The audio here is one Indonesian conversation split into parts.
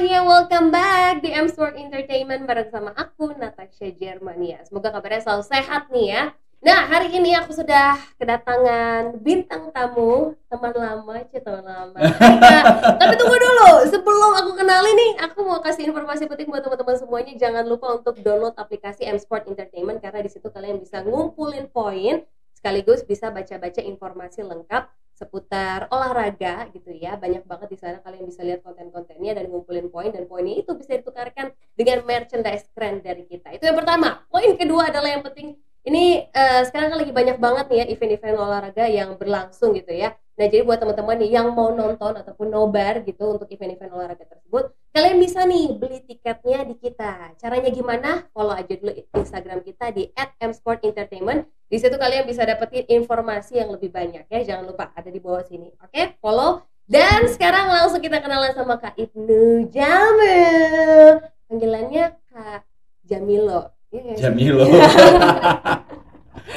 semuanya, welcome back di M Sport Entertainment bareng sama aku Natasha Germania. Semoga kabarnya selalu sehat nih ya. Nah, hari ini aku sudah kedatangan bintang tamu, teman lama, cie teman lama. Nah, tapi tunggu dulu, sebelum aku kenalin nih, aku mau kasih informasi penting buat teman-teman semuanya. Jangan lupa untuk download aplikasi M Sport Entertainment karena di situ kalian bisa ngumpulin poin sekaligus bisa baca-baca informasi lengkap seputar olahraga gitu ya. Banyak banget di sana kalian bisa lihat konten-kontennya dan ngumpulin poin dan poinnya itu bisa ditukarkan dengan merchandise keren dari kita. Itu yang pertama. Poin kedua adalah yang penting ini uh, sekarang kan lagi banyak banget nih ya event-event olahraga yang berlangsung gitu ya nah jadi buat teman-teman nih yang mau nonton ataupun nobar gitu untuk event-event olahraga tersebut kalian bisa nih beli tiketnya di kita caranya gimana follow aja dulu instagram kita di @msportentertainment di situ kalian bisa dapetin informasi yang lebih banyak ya. Jangan lupa ada di bawah sini. Oke, follow. Dan sekarang langsung kita kenalan sama Kak Ibnu Jamil. Panggilannya Kak Jamilo. Ya, Jamilo.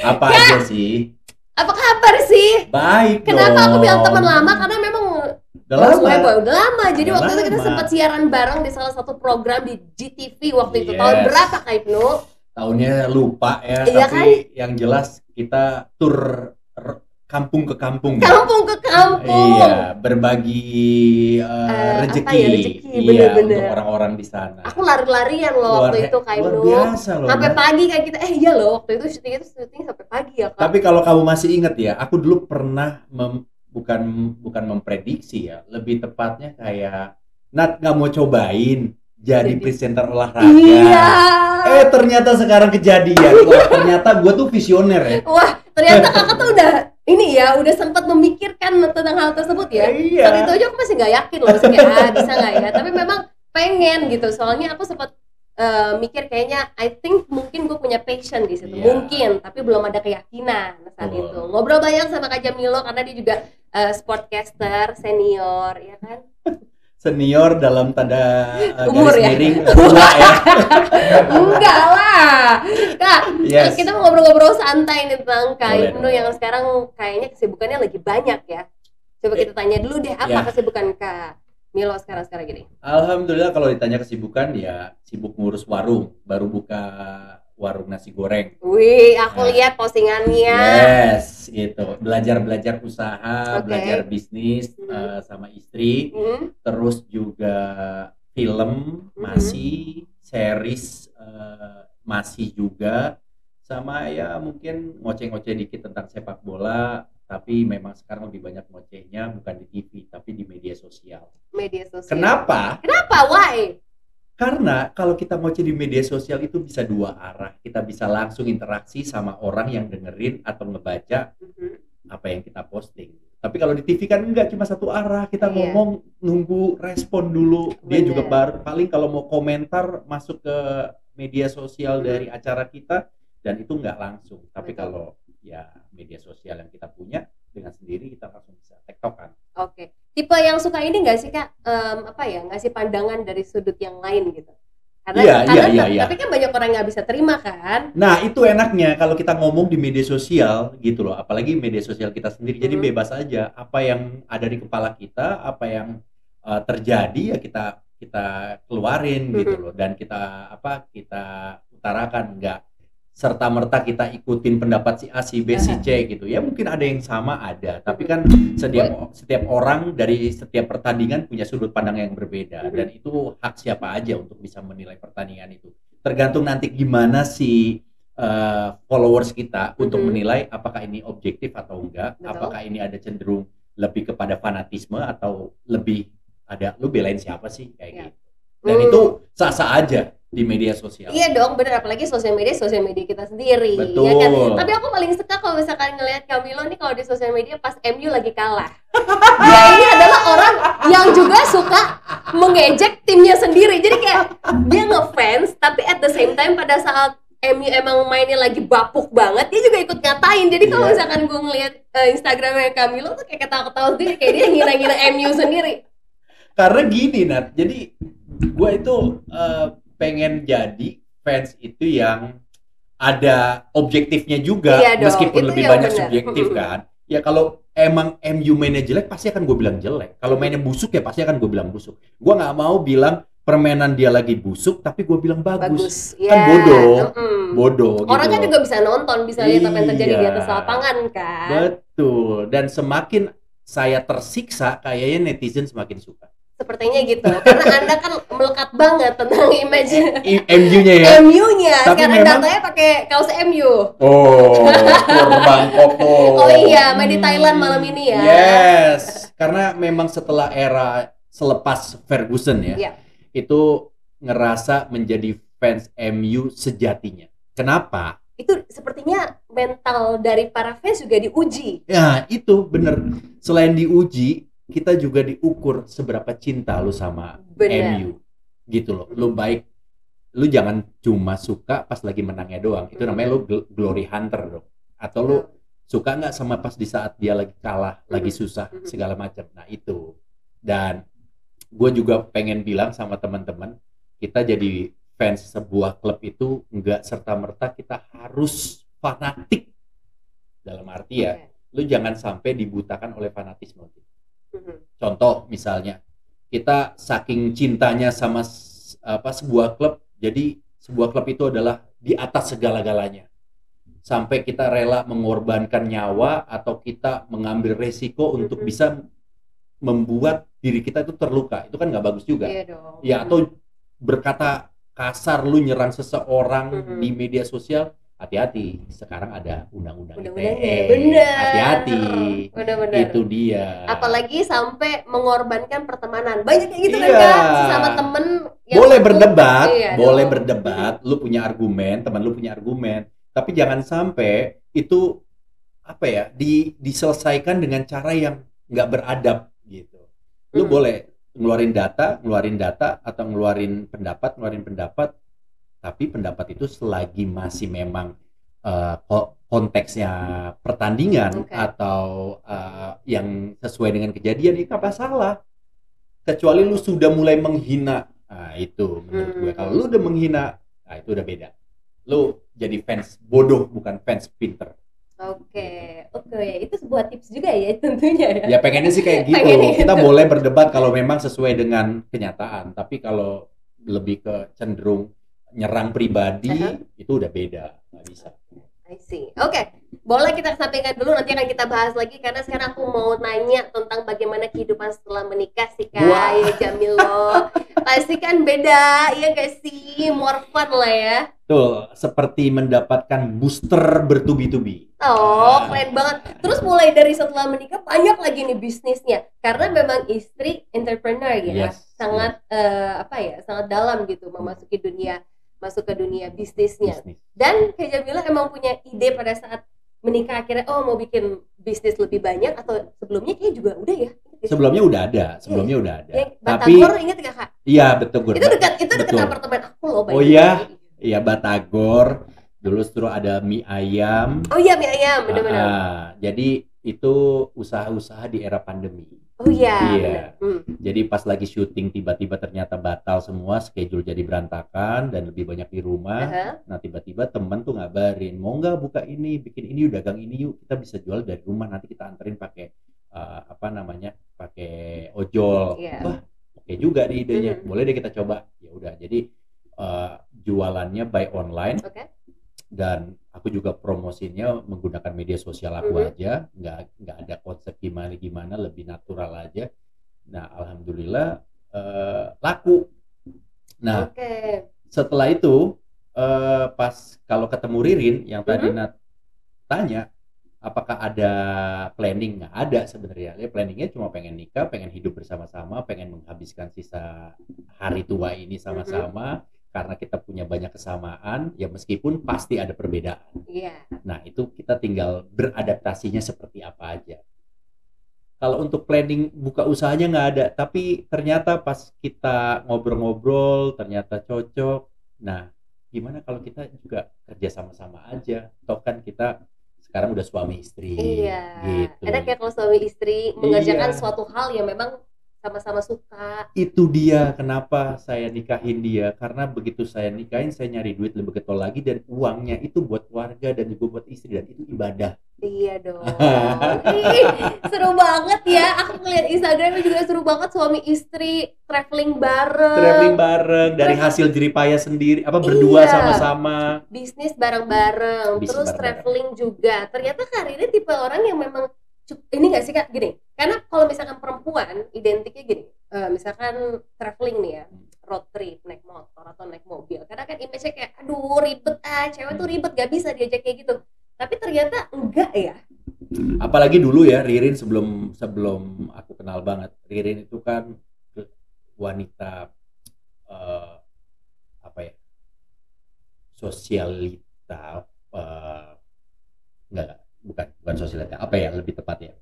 Apa Kak, aja sih? Apa kabar sih? Baik Kenapa dong. aku bilang teman lama? Karena memang udah lama. udah lama. Jadi udah waktu lama. itu kita sempat siaran bareng di salah satu program di GTV waktu yes. itu. Tahun berapa Kak Ibnu? tahunnya lupa ya iya tapi kan? yang jelas kita tur kampung ke kampung kampung ke kampung iya berbagi uh, uh, rezeki, ya, rezeki iya bener -bener. untuk orang-orang di sana aku lari-larian loh luar, waktu itu kayak luar biasa loh sampai nah. pagi kayak kita eh iya loh waktu itu syuting itu syuting sampai pagi ya kak tapi kalau kamu masih inget ya aku dulu pernah mem, bukan bukan memprediksi ya lebih tepatnya kayak Nat nggak mau cobain jadi presenter olahraga. Iya. Eh ternyata sekarang kejadian. Wah, ternyata gue tuh visioner ya. Wah, ternyata kakak tuh udah ini ya, udah sempat memikirkan tentang hal tersebut ya. Iya. Saat itu aja aku masih nggak yakin loh, masih kayak ah bisa nggak ya. Tapi memang pengen gitu. Soalnya aku sempat uh, mikir kayaknya, I think mungkin gue punya passion di situ. Iya. Mungkin, tapi belum ada keyakinan saat oh. itu. Ngobrol banyak sama Kak Jamilo karena dia juga uh, sportcaster senior, ya kan senior dalam tanda uh, umur ya? miring tua ya. Enggak lah. Kak yes. kita mau ngobrol-ngobrol santai nih tentang kak Ibnu yang sekarang kayaknya kesibukannya lagi banyak ya. Coba kita tanya dulu deh apa yeah. kesibukan kak Milo sekarang sekarang gini? Alhamdulillah kalau ditanya kesibukan ya sibuk ngurus warung. Baru buka warung nasi goreng. Wih, aku nah, lihat postingannya. Yes, itu belajar belajar usaha, okay. belajar bisnis mm -hmm. uh, sama istri, mm -hmm. terus juga film mm -hmm. masih, series uh, masih juga, sama ya mungkin ngoceh-ngoceh dikit tentang sepak bola, tapi memang sekarang lebih banyak ngocehnya bukan di TV tapi di media sosial. Media sosial. Kenapa? Kenapa? Why? Karena kalau kita mau di media sosial itu bisa dua arah. Kita bisa langsung interaksi sama orang yang dengerin atau ngebaca mm-hmm. apa yang kita posting. Tapi kalau di TV kan enggak cuma satu arah. Kita iya. ngomong nunggu respon dulu. Dia Bener. juga bar, paling kalau mau komentar masuk ke media sosial mm-hmm. dari acara kita dan itu enggak langsung. Tapi Betul. kalau ya media sosial yang kita punya dengan sendiri kita langsung bisa tektokan. Oke, tipe yang suka ini nggak sih kak um, apa ya ngasih pandangan dari sudut yang lain gitu? Karena, iya, iya karena iya, iya, tapi kan banyak orang nggak bisa terima kan. Nah itu enaknya kalau kita ngomong di media sosial gitu loh, apalagi media sosial kita sendiri, hmm. jadi bebas aja apa yang ada di kepala kita, apa yang uh, terjadi ya kita kita keluarin hmm. gitu loh, dan kita apa kita utarakan nggak serta merta kita ikutin pendapat si A, si B, si C gitu. Ya mungkin ada yang sama ada. Tapi kan setiap setiap orang dari setiap pertandingan punya sudut pandang yang berbeda. Dan itu hak siapa aja untuk bisa menilai pertandingan itu. Tergantung nanti gimana si uh, followers kita untuk menilai apakah ini objektif atau enggak. Betul. apakah ini ada cenderung lebih kepada fanatisme atau lebih ada lu belain siapa sih? Kayak ya. gitu. Dan hmm. itu sah-sah aja di media sosial. Iya dong, bener apalagi sosial media sosial media kita sendiri, Betul. ya kan. Tapi aku paling suka kalau misalkan ngelihat Camilo nih kalau di sosial media pas MU lagi kalah. Dia ini adalah orang yang juga suka mengejek timnya sendiri. Jadi kayak dia ngefans, tapi at the same time pada saat MU emang mainnya lagi bapuk banget, dia juga ikut ngatain. Jadi kalau yeah. misalkan gue ngeliat uh, Instagramnya Camilo tuh kayak ketawa-ketawa sendiri, kayak dia ngira-ngira MU sendiri. Karena gini Nat, jadi gue itu uh, pengen jadi fans itu yang ada objektifnya juga iya meskipun lebih banyak bener. subjektif kan. Ya kalau emang MU mainnya jelek pasti akan gue bilang jelek. Kalau mainnya busuk ya pasti akan gue bilang busuk. Gue nggak mau bilang permainan dia lagi busuk tapi gue bilang bagus, bagus. Kan bodoh. Mm-mm. bodoh orang gitu kan loh. juga bisa nonton bisa lihat apa yang terjadi di Iya. atas lapangan kan? Betul. Dan semakin saya tersiksa kayaknya netizen semakin suka sepertinya gitu. Karena anda kan melekat banget tentang image I- MU-nya ya? MU-nya Tapi karena memang- datanya pakai kaos MU oh Bangkok tuh oh iya main di Thailand malam ini ya. Yes, karena memang setelah era selepas Ferguson ya, Iya. itu ngerasa menjadi fans MU sejatinya. Kenapa? itu sepertinya mental dari para fans juga diuji. Ya itu bener. Selain diuji, kita juga diukur seberapa cinta lu sama benar MU. Gitu loh. Lu baik, lu jangan cuma suka pas lagi menangnya doang. Itu namanya lu gl- glory hunter dong. Atau lu suka nggak sama pas di saat dia lagi kalah, lagi susah segala macam. Nah itu. Dan gue juga pengen bilang sama teman-teman, kita jadi fans sebuah klub itu nggak serta merta kita harus fanatik. Dalam arti ya, Oke. lu jangan sampai dibutakan oleh fanatisme. Contoh misalnya, kita saking cintanya sama apa sebuah klub, jadi sebuah klub itu adalah di atas segala-galanya. Sampai kita rela mengorbankan nyawa atau kita mengambil resiko untuk bisa membuat diri kita itu terluka. Itu kan nggak bagus juga. iya dong Ya atau berkata kasar lu nyerang seseorang di media sosial, hati-hati. Sekarang ada undang-undang ITE. bener. Hati-hati. Itu dia. apalagi sampai mengorbankan pertemanan banyak kayak gitu Iya. kan sesama temen yang boleh satu- berdebat, Iya boleh dong. berdebat, lu punya argumen, teman lu punya argumen, tapi jangan sampai itu apa ya, di, diselesaikan dengan cara yang nggak beradab gitu. Lu Hmm. boleh ngeluarin data, ngeluarin data atau ngeluarin pendapat, ngeluarin pendapat, tapi pendapat itu selagi masih memang ko- konteksnya pertandingan Oke. atau eh, yang sesuai dengan kejadian itu apa salah. Kecuali lu sudah mulai menghina, nah itu menurut gue Hmm. kalau lu udah menghina, nah itu udah beda. Lu jadi fans bodoh bukan fans pinter. oke oke itu sebuah tips juga ya tentunya ya Ya pengennya sih kayak gitu. Pengennya Kita gitu. boleh berdebat kalau memang sesuai dengan kenyataan, tapi kalau lebih ke cenderung nyerang pribadi Aha. itu udah beda, nggak bisa. I see. Oke, boleh kita sampaikan dulu nanti akan kita bahas lagi karena sekarang aku mau nanya tentang bagaimana kehidupan setelah menikah sih kak Wah. ya Jamilo. Pasti kan beda, ya gak sih? More fun lah ya. Tuh, seperti mendapatkan booster bertubi-tubi. Oh, Ah. keren banget. Terus mulai dari setelah menikah banyak lagi nih bisnisnya karena memang istri entrepreneur ya, Yes, sangat eh, apa ya, sangat dalam gitu memasuki dunia masuk ke dunia bisnisnya. Bisnis. Dan kayak Jamila emang punya ide pada saat menikah akhirnya oh mau bikin bisnis lebih banyak atau sebelumnya kayak juga udah ya. Sebelumnya udah ada, sebelumnya udah ada. Ya, Tapi Batagor inget gak kak? iya betul gue. Itu dekat itu dekat apartemen aku loh. Oh iya? Iya Batagor. Dulu terus ada mie ayam. Oh iya mie ayam benar-benar. Ah, jadi itu usaha-usaha di era pandemi. Oh iya. Iya. Hmm. Jadi pas lagi syuting tiba-tiba ternyata batal semua, schedule jadi berantakan dan lebih banyak di rumah. Aha. Nah tiba-tiba temen tuh ngabarin, mau nggak buka ini, bikin ini, dagang ini yuk, kita bisa jual dari rumah nanti kita anterin pakai eh, apa namanya, pakai ojol. Iya. Wah, oke juga nih idenya, Mhm. boleh deh kita coba. Ya udah, jadi eh, jualannya by online Oke. dan aku juga promosinya menggunakan media sosial aku Mhm. aja, nggak nggak ada konsep gimana gimana, lebih natural aja. Nah alhamdulillah eh, laku. Nah Oke. setelah itu eh, pas kalau ketemu Ririn yang tadi Mhm. Nat tanya apakah ada planning nggak ada sebenarnya ya planningnya cuma pengen nikah pengen hidup bersama-sama pengen menghabiskan sisa hari tua ini sama-sama karena kita punya banyak kesamaan ya meskipun pasti ada perbedaan Iya. nah itu kita tinggal beradaptasinya seperti apa aja kalau untuk planning buka usahanya nggak ada tapi ternyata pas kita ngobrol-ngobrol ternyata cocok nah gimana kalau kita juga kerja sama-sama aja toh kan kita sekarang udah suami istri Iya. gitu Enak ya kalau suami istri mengerjakan Iya. suatu hal yang memang sama-sama suka. Itu dia kenapa saya nikahin dia. Karena begitu saya nikahin saya nyari duit lebih getol lagi dan uangnya itu buat keluarga dan juga buat istri dan itu ibadah. Iya dong. Ih, seru banget ya. Aku ngeliat Instagramnya juga seru banget suami istri traveling bareng. Traveling bareng dari hasil jeripaya sendiri apa berdua Iya. sama-sama. Bisnis bareng-bareng terus bareng-bareng. traveling juga. Ternyata karirnya tipe orang yang memang ini gak sih kak? Gini karena kalau misalkan perempuan identiknya gini eh, misalkan traveling nih ya road trip naik motor atau naik mobil karena kan image-nya kayak aduh ribet ah cewek tuh ribet gak bisa diajak kayak gitu. Tapi ternyata enggak ya. Apalagi dulu ya Ririn sebelum sebelum aku kenal banget Ririn itu kan wanita eh, apa ya sosialita eh, enggak enggak, bukan bukan sosialita apa ya lebih tepat ya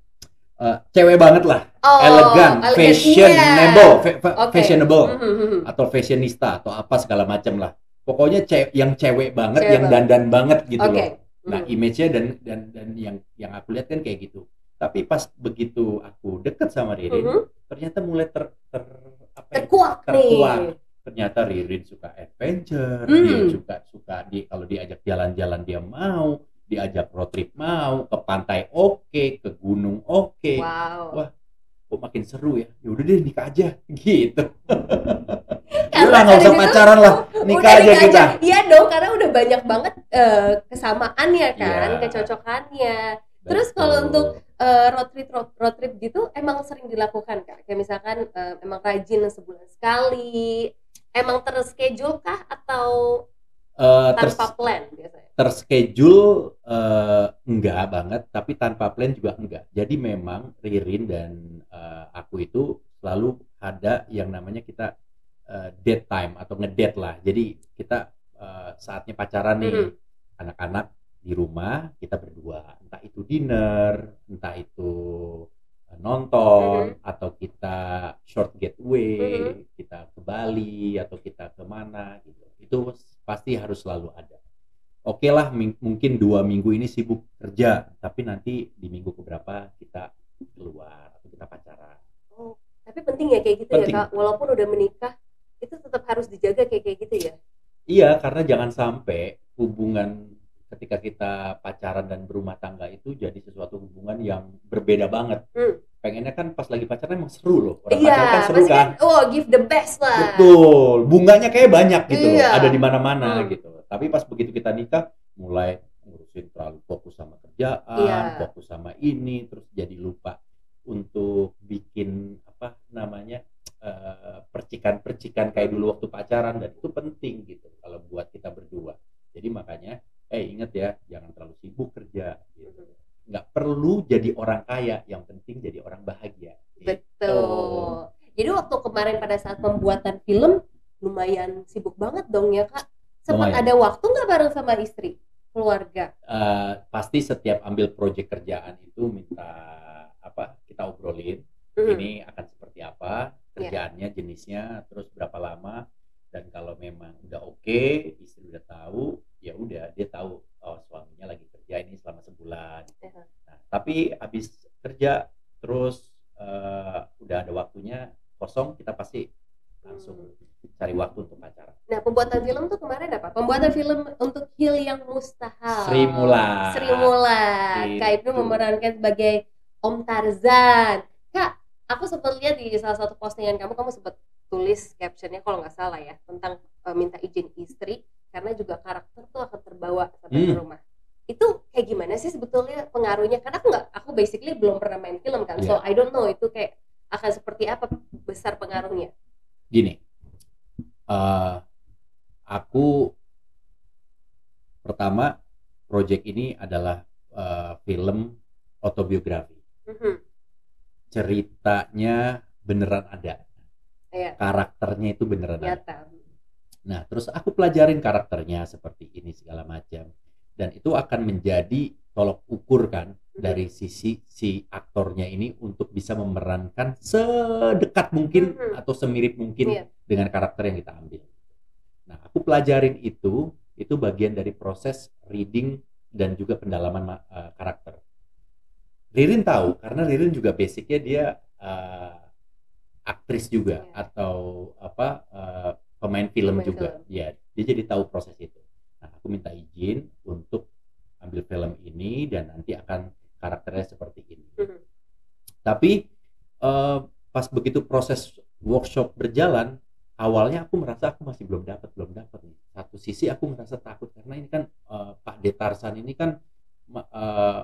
Eh, cewek banget lah oh elegan fashionable fa- fa- Oke. fashionable Mhm, mhm. atau fashionista atau apa segala macam lah pokoknya ce- yang cewek banget Cewek yang banget. dandan banget gitu Oke. loh Nah, Mhm. image-nya dan dan dan yang yang aku lihat kan kayak gitu. Tapi pas begitu aku deket sama Ririn, Mhm. ternyata mulai ter, ter apa ya, terkuak nih terkuat. Ternyata Ririn suka adventure, Hmm. dia suka suka di kalau diajak jalan-jalan dia mau, diajak road trip mau, ke pantai oke, ke gunung oke. wow Wah, Kok makin seru ya? Ya udah deh nikah aja gitu. Udah nggak dari usah pacaran lah, nikah aja nikah kita. Iya dong, karena udah banyak banget eh, kesamaannya kan, Iya. kecocokannya. Terus kalau Betul. untuk eh, road trip road, road trip gitu emang sering dilakukan kak? Kayak misalkan eh, emang rajin sebulan sekali, emang terschedule kah atau Eh, tanpa plan biasanya? terschedule eh, enggak banget tapi tanpa plan juga enggak jadi memang Ririn dan eh, aku itu selalu ada yang namanya kita eh, date time atau ngedate lah jadi kita eh, saatnya pacaran nih Mhm. anak-anak di rumah kita berdua entah itu dinner entah itu nonton atau kita short getaway Mhm. kita ke Bali atau kita ke mana gitu itu pasti harus selalu ada oke lah ming- mungkin dua minggu ini sibuk kerja tapi nanti di minggu keberapa kita keluar atau kita pacaran Oh, tapi penting ya kayak gitu Penting. ya kak, walaupun udah menikah itu tetap harus dijaga kayak kayak gitu ya. iya karena jangan sampai hubungan ketika kita pacaran dan berumah tangga itu jadi sesuatu hubungan yang berbeda banget Hmm. pengennya kan pas lagi pacaran emang seru loh orang Iya, pacaran kan seru kan oh give the best lah. betul bunganya kayak banyak gitu loh Iya. ada di mana-mana Hmm. gitu tapi pas begitu kita nikah mulai ngurusin terlalu fokus sama kerjaan Iya. fokus sama ini terus jadi lupa untuk bikin apa namanya eh, percikan-percikan kayak dulu waktu pacaran dan itu penting gitu kalau buat kita berdua jadi makanya eh inget ya jangan terlalu sibuk kerja gitu. nggak perlu jadi orang kaya yang penting jadi orang bahagia Gitu. Betul. Jadi waktu kemarin pada saat pembuatan film lumayan sibuk banget dong ya kak. Sempat Lumayan. ada waktu nggak bareng sama istri, keluarga? Eh, pasti setiap ambil proyek kerjaan itu minta apa kita obrolin Mhm. ini akan seperti apa kerjaannya jenisnya terus berapa lama dan kalau memang udah oke istri udah tahu ya udah dia tahu oh suaminya lagi kerja ini selama sebulan Iya. nah, tapi habis kerja terus eh, udah ada waktunya kosong kita pasti langsung cari waktu untuk pacaran Nah pembuatan film tuh kemarin apa? Pembuatan film untuk Hil yang Mustahil. Sri Mulat. Sri Mulat. Kak Ibnu Gitu. memerankan sebagai Om Tarzan. Kak, aku sempat lihat di salah satu postingan kamu, kamu sempat tulis captionnya kalau nggak salah ya tentang eh, minta izin istri karena juga karakter tuh akan terbawa sampai ke Hmm. rumah. Itu kayak gimana sih sebetulnya pengaruhnya? Karena aku nggak, aku basically belum pernah main film kan, so Iya. I don't know itu kayak akan seperti apa besar pengaruhnya. gini eh, aku pertama project ini adalah eh, film autobiografi Mhm. ceritanya beneran ada Iya, karakternya itu beneran ada nah terus aku pelajarin karakternya seperti ini segala macam dan itu akan menjadi tolok ukur kan dari sisi si aktornya ini untuk bisa memerankan sedekat mungkin atau semirip mungkin Iya. dengan karakter yang kita ambil. Nah, aku pelajarin itu, itu bagian dari proses reading dan juga pendalaman ma- eh, karakter. Ririn tahu karena Ririn juga basicnya dia eh, aktris juga Iya. atau apa eh, pemain film Pemain juga film. ya dia jadi tahu proses itu aku minta izin untuk ambil film ini dan nanti akan karakternya seperti ini Mhm. tapi eh, pas begitu proses workshop berjalan awalnya aku merasa aku masih belum dapat belum dapat nih satu sisi aku merasa takut karena ini kan eh, Pak Detarsan ini kan eh,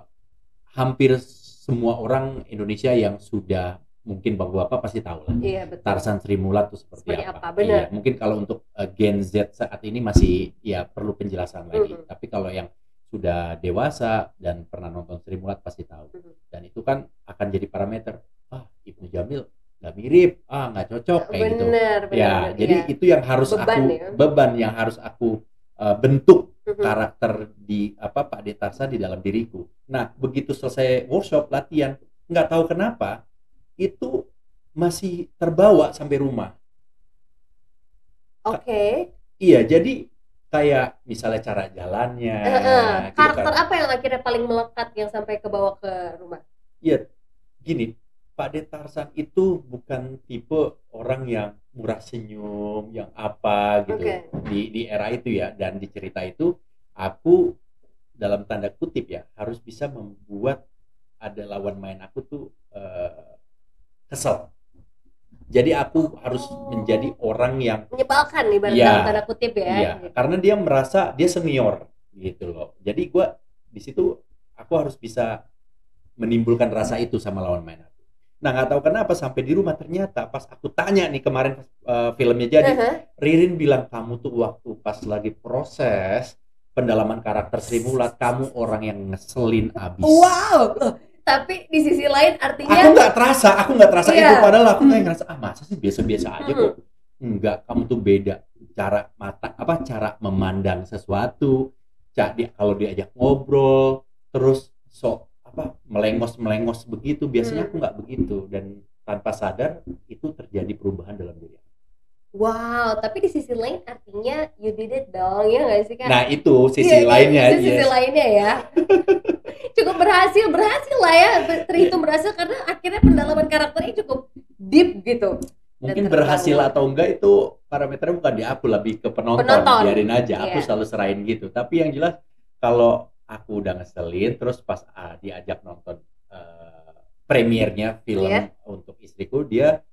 hampir semua orang Indonesia yang sudah mungkin bapak-bapak pasti tahu lah Iya betul. Tarsan Sri Mulat itu seperti, Seperti apa. apa, benar. Iya, mungkin kalau untuk uh, Gen Z saat ini masih ya perlu penjelasan lagi. Mhm. Tapi kalau yang sudah dewasa dan pernah nonton Sri Mulat pasti tahu. Mhm. Dan itu kan akan jadi parameter. Ah, Ibnu Jamil nggak mirip, ah nggak cocok kayak gitu. Bener, bener. Ya, bener, jadi iya. itu yang harus Beban aku ya. beban yang harus aku uh, bentuk Mhm. karakter di apa Pak Detarsa di dalam diriku. Nah, begitu selesai workshop latihan, nggak tahu kenapa itu masih terbawa sampai rumah. Oke. Iya, jadi kayak misalnya cara jalannya, Heeh. gitu Karakter kan. apa yang akhirnya paling melekat yang sampai ke bawah ke rumah? Iya, gini, Pak Detarsan itu bukan tipe orang yang murah senyum, yang apa gitu Oke. di di era itu ya. Dan di cerita itu aku dalam tanda kutip ya harus bisa membuat ada lawan main aku tuh eh, kesel. Jadi aku harus menjadi orang yang Menyebalkan nih Iya. dalam tanda kutip ya. Iya, karena dia merasa dia senior gitu loh. Jadi gua di situ aku harus bisa menimbulkan rasa itu sama lawan main aku. Nah nggak tahu kenapa sampai di rumah ternyata pas aku tanya nih kemarin pas eh, filmnya jadi, Heeh. Ririn bilang kamu tuh waktu pas lagi proses pendalaman karakter Sri Mulat kamu orang yang ngeselin abis. Wow. Tapi di sisi lain Aku artinya nggak terasa, aku nggak terasa Iya. itu padahal aku kayak ngerasa ah masa sih biasa-biasa aja Hmm. kok. Enggak, kamu tuh beda cara mata apa cara memandang sesuatu. Ca- dia kalau diajak ngobrol terus sok apa melengos-melengos begitu, biasanya Hmm. aku nggak begitu dan tanpa sadar itu terjadi perubahan dalam diri. aku. Wow, tapi di sisi lain artinya you did it dong ya nggak sih kak? Nah, itu sisi Iya, iya, lainnya itu sisi yes. lainnya ya. cukup berhasil, berhasil lah ya, terhitung berhasil karena akhirnya pendalaman karakternya cukup deep gitu. Mungkin berhasil atau enggak itu parameternya bukan di aku, lebih ke penonton. Penonton. Biarin aja, aku Iya. selalu serahin gitu. Tapi yang jelas kalau aku udah ngeselin, terus pas ah, diajak nonton eh, premiernya film Iya. untuk istriku, dia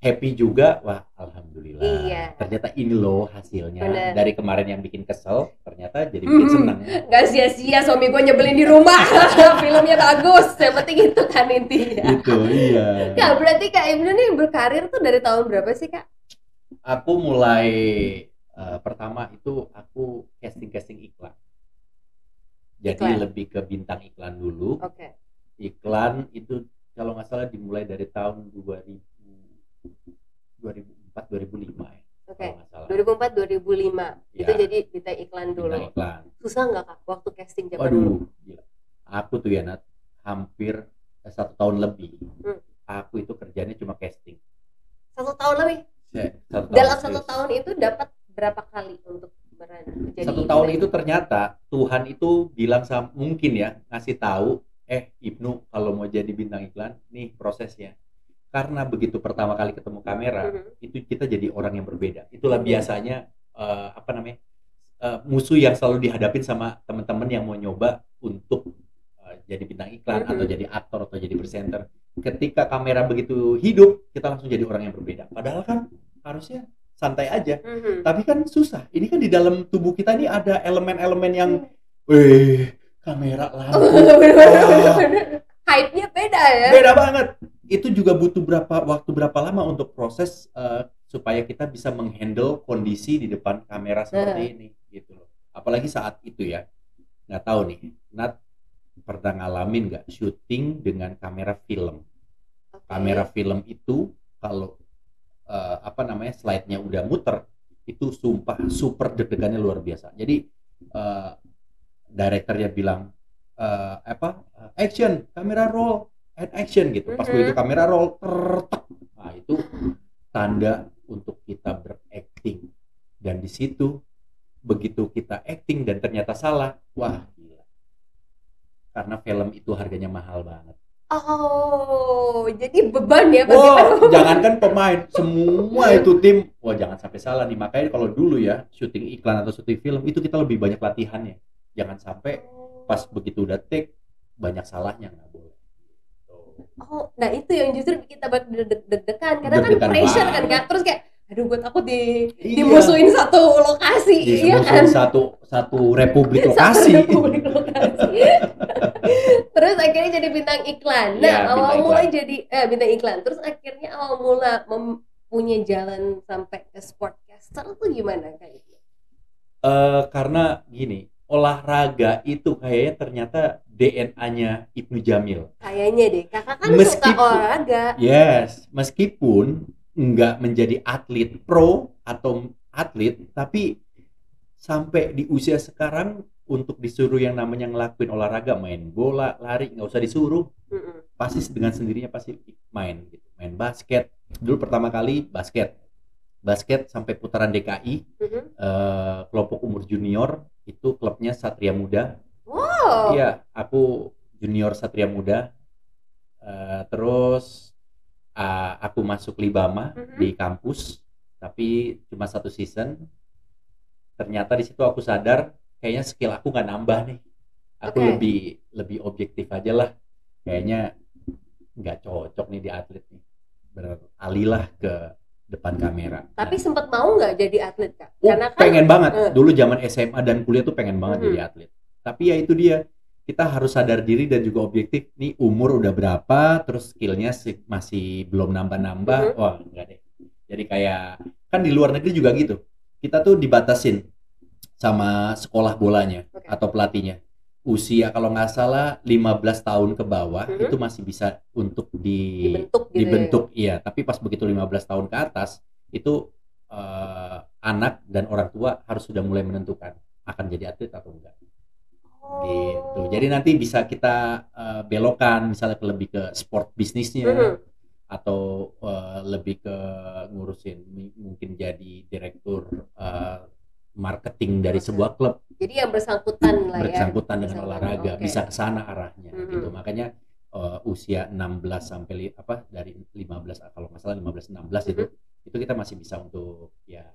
happy juga. Wah, alhamdulillah. Iya. Ternyata ini loh hasilnya Bener. dari kemarin yang bikin kesel, ternyata jadi bikin Hmm. seneng. Gak sia-sia suami gue nyebelin di rumah, filmnya bagus, yang penting itu kan intinya. Gitu, iya. Kak, berarti Kak Ibnu nih berkarir tuh dari tahun berapa sih Kak? Aku mulai eh, pertama itu aku casting-casting iklan. Jadi Iklan. lebih ke bintang iklan dulu. Oke. Iklan itu kalau nggak salah dimulai dari tahun 2000 2004 2005 ya. Oke. Kalau nggak salah. 2004 2005 itu Ya. jadi bintang iklan dulu. Bintang iklan. Susah nggak Kak waktu casting zaman dulu? Waduh, gila. Aku tuh ya Nat, hampir eh, satu tahun lebih. Hmm. Aku itu kerjanya cuma casting. Satu tahun lebih. Ya, Satu tahun, Dalam satu tahun itu dapat berapa kali untuk beran jadi satu tahun itu ternyata Tuhan itu bilang sama mungkin ya ngasih tahu eh Ibnu kalau mau jadi bintang iklan nih prosesnya karena begitu pertama kali ketemu kamera Mhm. itu kita jadi orang yang berbeda itulah biasanya eh, apa namanya eh, musuh yang selalu dihadapin sama teman-teman yang mau nyoba untuk eh, jadi bintang iklan Mhm. atau jadi aktor atau jadi presenter ketika kamera begitu hidup kita langsung jadi orang yang berbeda padahal kan harusnya santai aja Mhm. tapi kan susah ini kan di dalam tubuh kita ini ada elemen-elemen yang weh kamera lampu Bener-bener. Hype-nya beda ya. beda banget. Itu juga butuh berapa waktu berapa lama untuk proses eh, supaya kita bisa menghandle kondisi di depan kamera seperti ini gitu loh. Apalagi saat itu ya. Nggak tahu nih Nat pernah ngalamin nggak syuting dengan kamera film? Oke. kamera film itu kalau eh, apa namanya slide-nya udah muter itu sumpah super deg-degannya luar biasa. Jadi eh, direkturnya bilang eh, apa action kamera roll and action gitu pas Mhm. begitu kamera roll tertek nah itu tanda untuk kita berakting dan di situ begitu kita acting dan ternyata salah wah gila karena film itu harganya mahal banget Oh, jadi beban ya bagi pemain. jangankan pemain, semua itu tim. Wah, jangan sampai salah nih. Makanya kalau dulu ya, syuting iklan atau syuting film itu kita lebih banyak latihannya. Jangan sampai pas begitu udah take banyak salahnya nggak boleh. Oh, nah itu yang justru bikin kita deg-degan karena kan pressure kan kak. Terus kayak aduh gue takut di Iya. dimusuhin satu lokasi iya kan satu satu republik lokasi. Satu republik lokasi. terus akhirnya jadi bintang iklan nah Iya, awal mulai jadi eh bintang iklan terus akhirnya awal mula mempunyai jalan sampai ke sportcaster tuh gimana kayak gitu Eh, karena gini, olahraga itu kayaknya ternyata DNA-nya Ibnu Jamil. kayaknya deh kakak kan suka Meskipun- olahraga Yes, meskipun nggak menjadi atlet pro atau atlet, tapi sampai di usia sekarang untuk disuruh yang namanya ngelakuin olahraga, main bola, lari, nggak usah disuruh, Mm-mm. pasti dengan sendirinya pasti main gitu. Main basket. Dulu pertama kali basket. Basket sampai putaran DKI, Mhm. eh, kelompok umur junior itu klubnya Satria Muda. oh Iya, aku junior Satria Muda. Eh, terus ah, aku masuk Libama Mhm. di kampus, tapi cuma satu season. Ternyata di situ aku sadar kayaknya skill aku nggak nambah nih. Aku Oke. lebih lebih objektif aja lah. Kayaknya nggak cocok nih di atlet nih. Beralihlah ke depan kamera. tapi sempat mau nggak jadi atlet kak Oh, karena kan pengen banget. eh. Dulu zaman SMA dan kuliah tuh pengen banget Mhm. jadi atlet. Tapi ya itu dia. Kita harus sadar diri dan juga objektif. Nih umur udah berapa, terus skillnya sih masih belum nambah-nambah. Mhm. Wah, enggak deh. Jadi kayak kan di luar negeri juga gitu. Kita tuh dibatasin sama sekolah bolanya Oke. atau pelatihnya. Usia kalau nggak salah 15 tahun ke bawah Mhm. itu masih bisa untuk di dibentuk gitu dibentuk iya tapi pas begitu 15 tahun ke atas itu eh, anak dan orang tua harus sudah mulai menentukan akan jadi atlet atau enggak ya. Oh. gitu jadi nanti bisa kita eh, belokan misalnya ke lebih ke sport bisnisnya Mhm. atau eh, lebih ke ngurusin mungkin jadi direktur eh, marketing dari sebuah klub jadi yang bersangkutan lah ya bersangkutan dengan Bersangkutan, olahraga oke. bisa ke sana arahnya Mhm. gitu makanya eh, usia 16 sampai apa dari 15 kalau nggak salah 15 16 itu Mhm. itu kita masih bisa untuk ya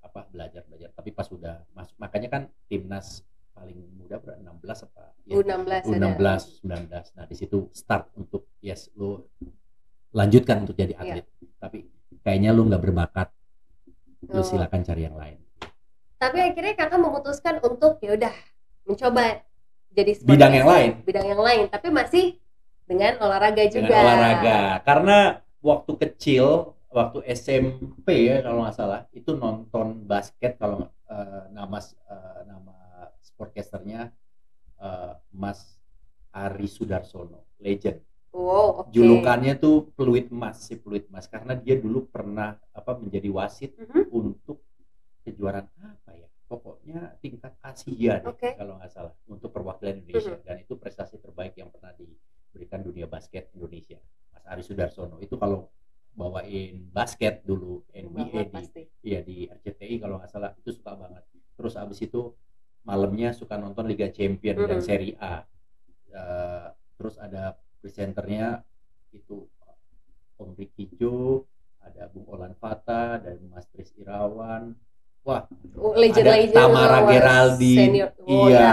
apa belajar belajar tapi pas sudah masuk makanya kan timnas paling muda berapa 16 apa ya, U16 ada. U16 19 nah di situ start untuk yes lu lanjutkan untuk jadi Iya. atlet tapi kayaknya lu nggak berbakat lu Oh. silakan cari yang lain Tapi akhirnya kakak memutuskan untuk ya udah mencoba jadi Bidang yang lain. bidang yang lain, tapi masih dengan olahraga juga. dengan olahraga karena waktu kecil waktu SMP ya kalau nggak salah itu nonton basket kalau eh, nama eh, nama sportcasternya eh, Mas Ari Sudarsono legend Wow, oke. julukannya tuh peluit emas si peluit emas karena dia dulu pernah apa menjadi wasit Mhm. untuk kejuaraan apa ya? Pokoknya tingkat Asia deh, Oke. kalau nggak salah untuk perwakilan Indonesia. Dan itu prestasi terbaik yang pernah diberikan dunia basket Indonesia. Mas Ari Sudarsono itu kalau bawain basket dulu NBA Banget di iya di RCTI kalau nggak salah itu suka banget. Terus abis itu malamnya suka nonton Liga Champion dan Mhm. Serie A. Eh, terus ada presenternya itu Om Ricky Jo ada Bung Olan Fata dan Mas Tris Irawan wah Oh, legend ada legend Tamara Geraldine. Oh, iya ya.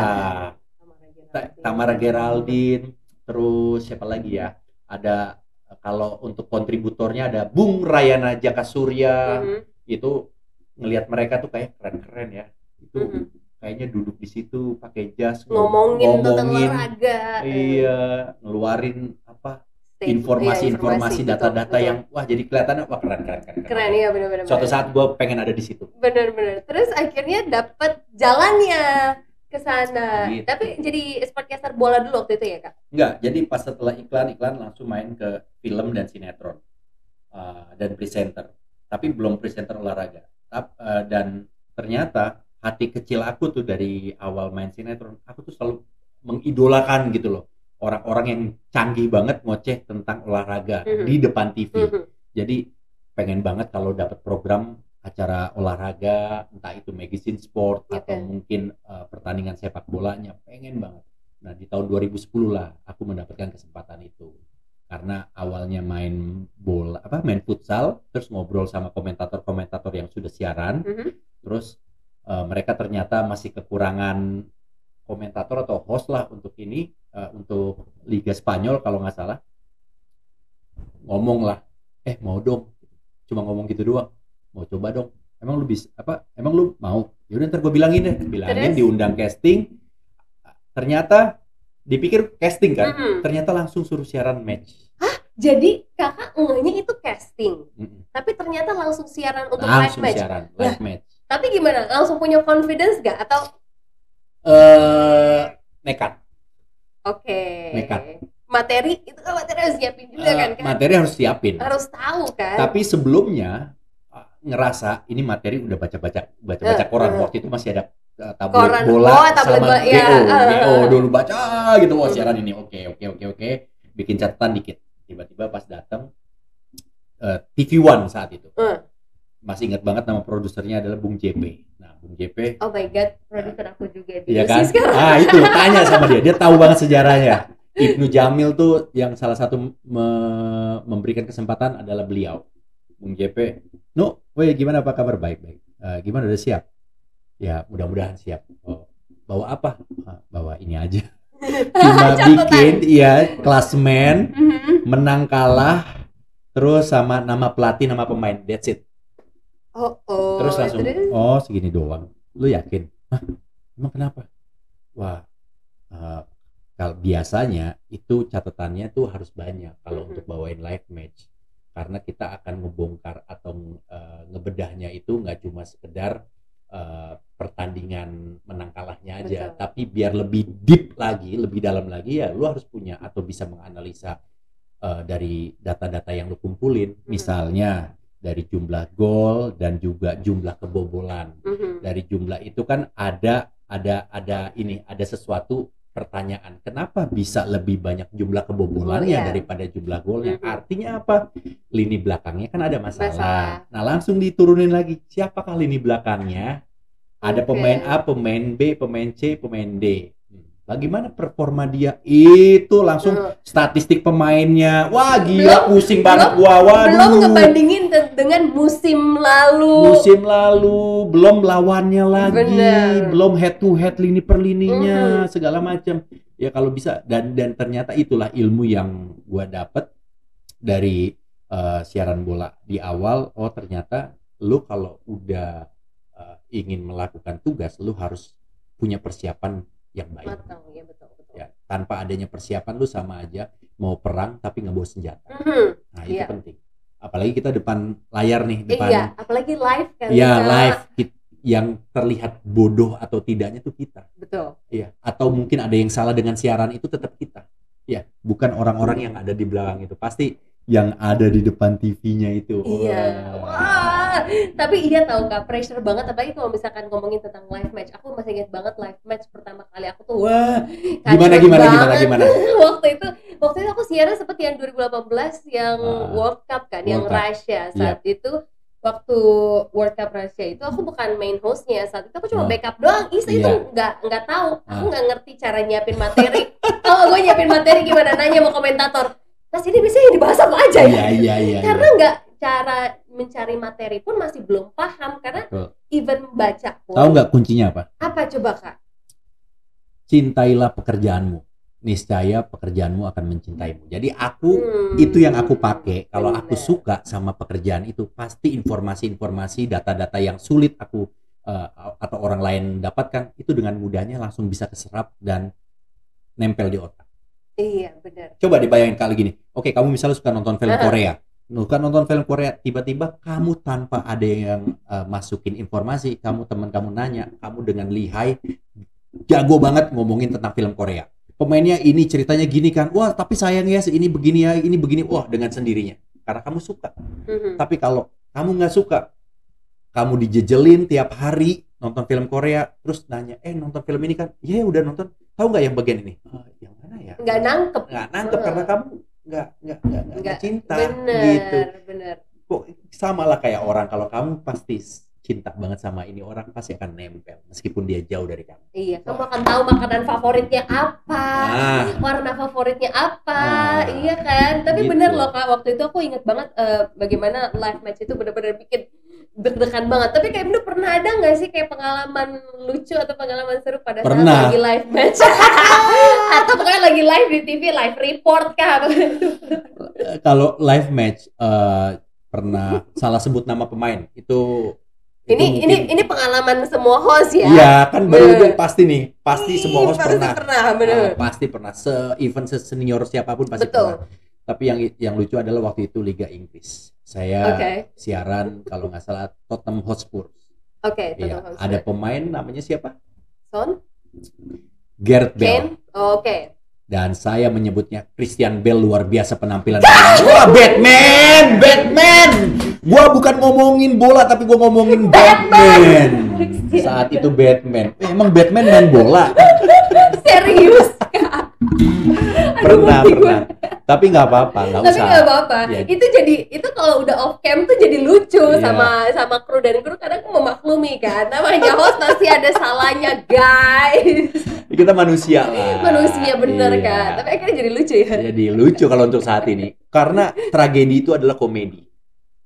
Tamara Ta- Geraldine. Terus siapa lagi ya ada kalau untuk kontributornya ada Bung Rayana Jaka Surya Mhm, itu ngelihat mereka tuh kayak keren-keren ya itu mhm. kayaknya duduk di situ pakai jas ngom- Ngomongin, tentang ngomongin, olahraga. iya ngeluarin apa informasi-informasi iya, data-data yang wah jadi kelihatannya wah keren keren keren, betul. keren ya benar-benar. suatu saat gue pengen ada di situ benar-benar. Terus akhirnya dapat jalannya ke sana. Gitu. Tapi jadi sportcaster bola dulu waktu itu ya kak? Enggak, jadi pas setelah iklan-iklan langsung main ke film dan sinetron uh, dan presenter. Tapi belum presenter olahraga. Tap- uh, dan ternyata hati kecil aku tuh dari awal main sinetron, aku tuh selalu mengidolakan gitu loh. Orang-orang yang canggih banget ngoceh tentang olahraga Mhm. di depan TV. Mhm. Jadi pengen banget kalau dapat program acara olahraga, entah itu magazine sport Oke. atau mungkin uh, pertandingan sepak bolanya, pengen banget. Nah di tahun 2010 lah aku mendapatkan kesempatan itu. karena awalnya main bola apa main futsal terus ngobrol sama komentator-komentator yang sudah siaran Mhm. terus eh, mereka ternyata masih kekurangan komentator atau host lah untuk ini eh, untuk Liga Spanyol kalau nggak salah. Ngomong lah. Eh mau dong. Cuma ngomong gitu doang. Mau coba dong. Emang lu bisa apa emang lu mau? Yaudah ntar gue bilangin deh. Bilangin Terus? diundang casting. Ternyata dipikir casting kan? Mhm. ternyata langsung suruh siaran match. Jadi kakak ngehnya itu casting, Mm-mm. tapi ternyata langsung siaran untuk live langsung match. siaran live match. Tapi gimana? Langsung punya confidence gak? Atau eh nekat oke? Nekat. Materi itu kan materi harus siapin juga kan? Eh, kan? materi harus siapin Harus tahu kan? tapi sebelumnya uh, ngerasa ini materi udah baca-baca baca-baca Eh, koran eh. waktu itu masih ada uh, tabloid Koran. bola Oh, sama bola, ya, GO eh, GO eh. dulu baca gitu wah Hmm. siaran ini oke oke oke oke bikin catatan dikit tiba-tiba pas datang uh, TV One saat itu Eh. Masih ingat banget nama produsernya adalah Bung JP nah Bung JP Oh my god, produser aku juga di Iya UC kan? sekarang. Ah itu tanya sama dia, dia tahu banget sejarahnya. Ibnu Jamil tuh yang salah satu me- memberikan kesempatan adalah beliau, Bung JP. No, woi gimana apa kabar baik baik. Eh, gimana udah siap? Ya mudah-mudahan siap. Oh, bawa apa? Ah, bawa ini aja. Cuma bikin, iya klasmen, Mhm. menang kalah, terus sama nama pelatih, nama pemain. That's it. Oh, oh. Terus langsung, terus? oh segini doang. Lu yakin? Hah? Emang kenapa? Wah, eh, kalau biasanya itu catatannya tuh harus banyak kalau Mhm. untuk bawain live match. Karena kita akan ngebongkar atau eh, ngebedahnya itu nggak cuma sekedar eh, pertandingan menang kalahnya aja, Betul. tapi biar lebih deep lagi, lebih dalam lagi ya lu harus punya atau bisa menganalisa eh, dari data-data yang lu kumpulin. Misalnya dari jumlah gol dan juga jumlah kebobolan. Mhm. Dari jumlah itu kan ada ada ada ini ada sesuatu pertanyaan. Kenapa bisa lebih banyak jumlah kebobolannya Iya. daripada jumlah golnya? Mhm. Artinya apa? Lini belakangnya kan ada masalah. Masalah. Nah, langsung diturunin lagi. Siapakah lini belakangnya? Ada Oke. pemain A, pemain B, pemain C, pemain D. Hmm. Bagaimana performa dia? Itu langsung Mhm. statistik pemainnya. Wah, gila Belum- pusing banget belum- gua. Waduh. Belum ngebandingin dengan musim lalu. musim lalu belum lawannya lagi Bener. belum head to head lini per lininya Mhm. segala macam ya kalau bisa dan dan ternyata itulah ilmu yang gua dapet dari eh, siaran bola di awal oh ternyata lu kalau udah eh, ingin melakukan tugas lu harus punya persiapan yang baik Matang, ya betul betul. ya tanpa adanya persiapan lu sama aja mau perang tapi nggak bawa senjata Mhm. nah itu Iya. penting apalagi kita depan layar nih depan Iya, apalagi live kan. ya Kak. live yang terlihat bodoh atau tidaknya itu kita Betul. Iya, atau mungkin ada yang salah dengan siaran itu tetap kita. Ya, bukan orang-orang yang ada di belakang itu. Pasti yang ada di depan TV-nya itu. Iya. Wah. Wah, tapi iya tahu kak pressure banget apalagi kalau misalkan ngomongin tentang live match. Aku masih ingat banget live match pertama kali aku tuh wah Gimana, gimana, gimana, banget. gimana? waktu itu waktu itu aku siaran seperti yang 2018 yang Ah, World Cup kan yang World Cup. Russia saat itu waktu World Cup Russia itu aku bukan main hostnya saat itu aku cuma Ah. backup doang Isa itu Iya. nggak nggak tahu aku Ah. nggak ngerti cara nyiapin materi oh gue nyiapin materi gimana nanya mau komentator Mas ini biasanya yang dibahas apa aja ya Iya, iya, iya. karena iya. nggak cara mencari materi pun masih belum paham karena Betul. even baca pun Tahu nggak kuncinya apa? apa coba kak Cintailah pekerjaanmu. Niscaya pekerjaanmu akan mencintaimu. Jadi aku Hmm. itu yang aku pakai kalau aku suka sama pekerjaan itu pasti informasi-informasi data-data yang sulit aku eh, atau orang lain dapatkan itu dengan mudahnya langsung bisa keserap dan nempel di otak iya benar coba dibayangin kali gini oke kamu misalnya suka nonton film. Korea suka nonton film Korea tiba-tiba kamu tanpa ada yang eh, masukin informasi kamu teman kamu nanya kamu dengan lihai jago banget ngomongin tentang film Korea. Pemainnya ini ceritanya gini kan wah tapi sayang ya ini begini ya ini begini. Wah dengan sendirinya. Karena kamu suka. Mhm. tapi kalau kamu nggak suka kamu dijejelin tiap hari nonton film Korea terus nanya eh nonton film ini kan? Iya udah nonton. Tahu nggak yang bagian ini? "Ah, yang mana ya? Nggak nangkep. Nggak nangkep Heeh. karena kamu nggak nggak nggak nggak cinta bener gitu bener kok sama lah kayak orang kalau kamu pasti cinta banget sama ini orang pasti akan nempel meskipun dia jauh dari kamu. Iya, kamu akan tahu makanan favoritnya apa, Nah, warna favoritnya apa, Ah, iya kan? Tapi gitu. bener loh kak, waktu itu aku inget banget eh, bagaimana live match itu bener-bener bikin deg-degan banget. Tapi kayak Ibnu pernah ada nggak sih kayak pengalaman lucu atau pengalaman seru pada saat Pernah. lagi live match? atau pokoknya lagi live di TV, live report kah? eh, kalau live match eh, pernah salah sebut nama pemain itu itu ini mungkin- ini ini pengalaman semua host ya. Iya kan baru itu pasti nih pasti semua Ih, host pasti pernah pernah, bener. Ah, pasti pernah se event se senior siapa pun pasti Betul. pernah tapi yang yang lucu adalah waktu itu Liga Inggris saya Oke. siaran kalau nggak salah Tottenham Hotspur. Oke, Iya, Tottenham ada Hotspur. pemain namanya siapa? Son, Gareth Bale. Kane, oke. dan saya menyebutnya Christian Bale luar biasa penampilan. Wah Batman! Batman! Gua bukan ngomongin bola tapi gua ngomongin Batman, Christian saat itu Batman. Eh, emang Batman main bola? Serius kak? Pernah pernah tapi nggak apa-apa nggak Tapi usah nggak apa-apa. Iya. Itu jadi itu kalau udah off cam tuh jadi lucu Iya. sama sama kru dan kru kadang memaklumi kan. Namanya host pasti ada salahnya guys. kita manusia lah Manusia bener Iya. kan. Tapi akhirnya jadi lucu ya. jadi lucu kalau untuk saat ini karena tragedi itu adalah komedi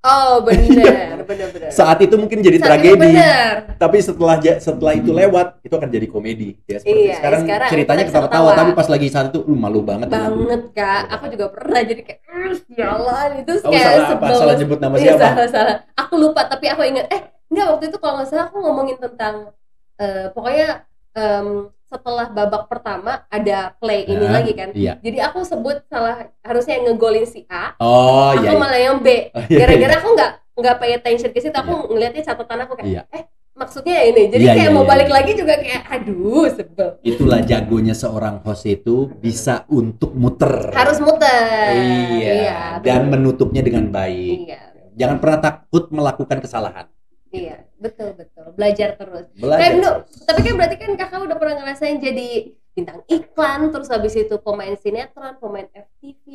Oh bener bener bener. saat itu mungkin jadi Saat tragedi bener. tapi setelah setelah itu lewat itu akan jadi komedi ya seperti Iya, sekarang, sekarang ceritanya ketawa-tawa ketawa. tapi pas lagi saat itu uh, malu banget Banget kak. Aku juga pernah jadi kayak "Ih, sialan itu kayak salah apa? sebel. Salah nyebut nama Iya, siapa? salah salah. Aku lupa tapi aku ingat eh enggak waktu itu kalau nggak salah aku ngomongin tentang eh, pokoknya em, setelah babak pertama ada play ini Nah, lagi kan. iya Jadi aku sebut salah harusnya yang ngegolin si A, oh aku iya iya. malah yang B. Oh, iya, Gara-gara iya. aku nggak nggak pay attention ke situ, aku ngelihatnya catatan aku kayak Iya. eh maksudnya ini. Jadi Iya, kayak iya, mau iya, balik iya. lagi juga kayak aduh sebel. itulah jagonya seorang host itu bisa untuk muter Harus muter. iya dan menutupnya dengan baik Iya. jangan pernah takut melakukan kesalahan Iya, betul betul. Belajar terus. belajar Kayak dulu, tapi kan berarti kan kakak udah pernah ngerasain jadi bintang iklan, terus habis itu pemain sinetron, pemain FTV,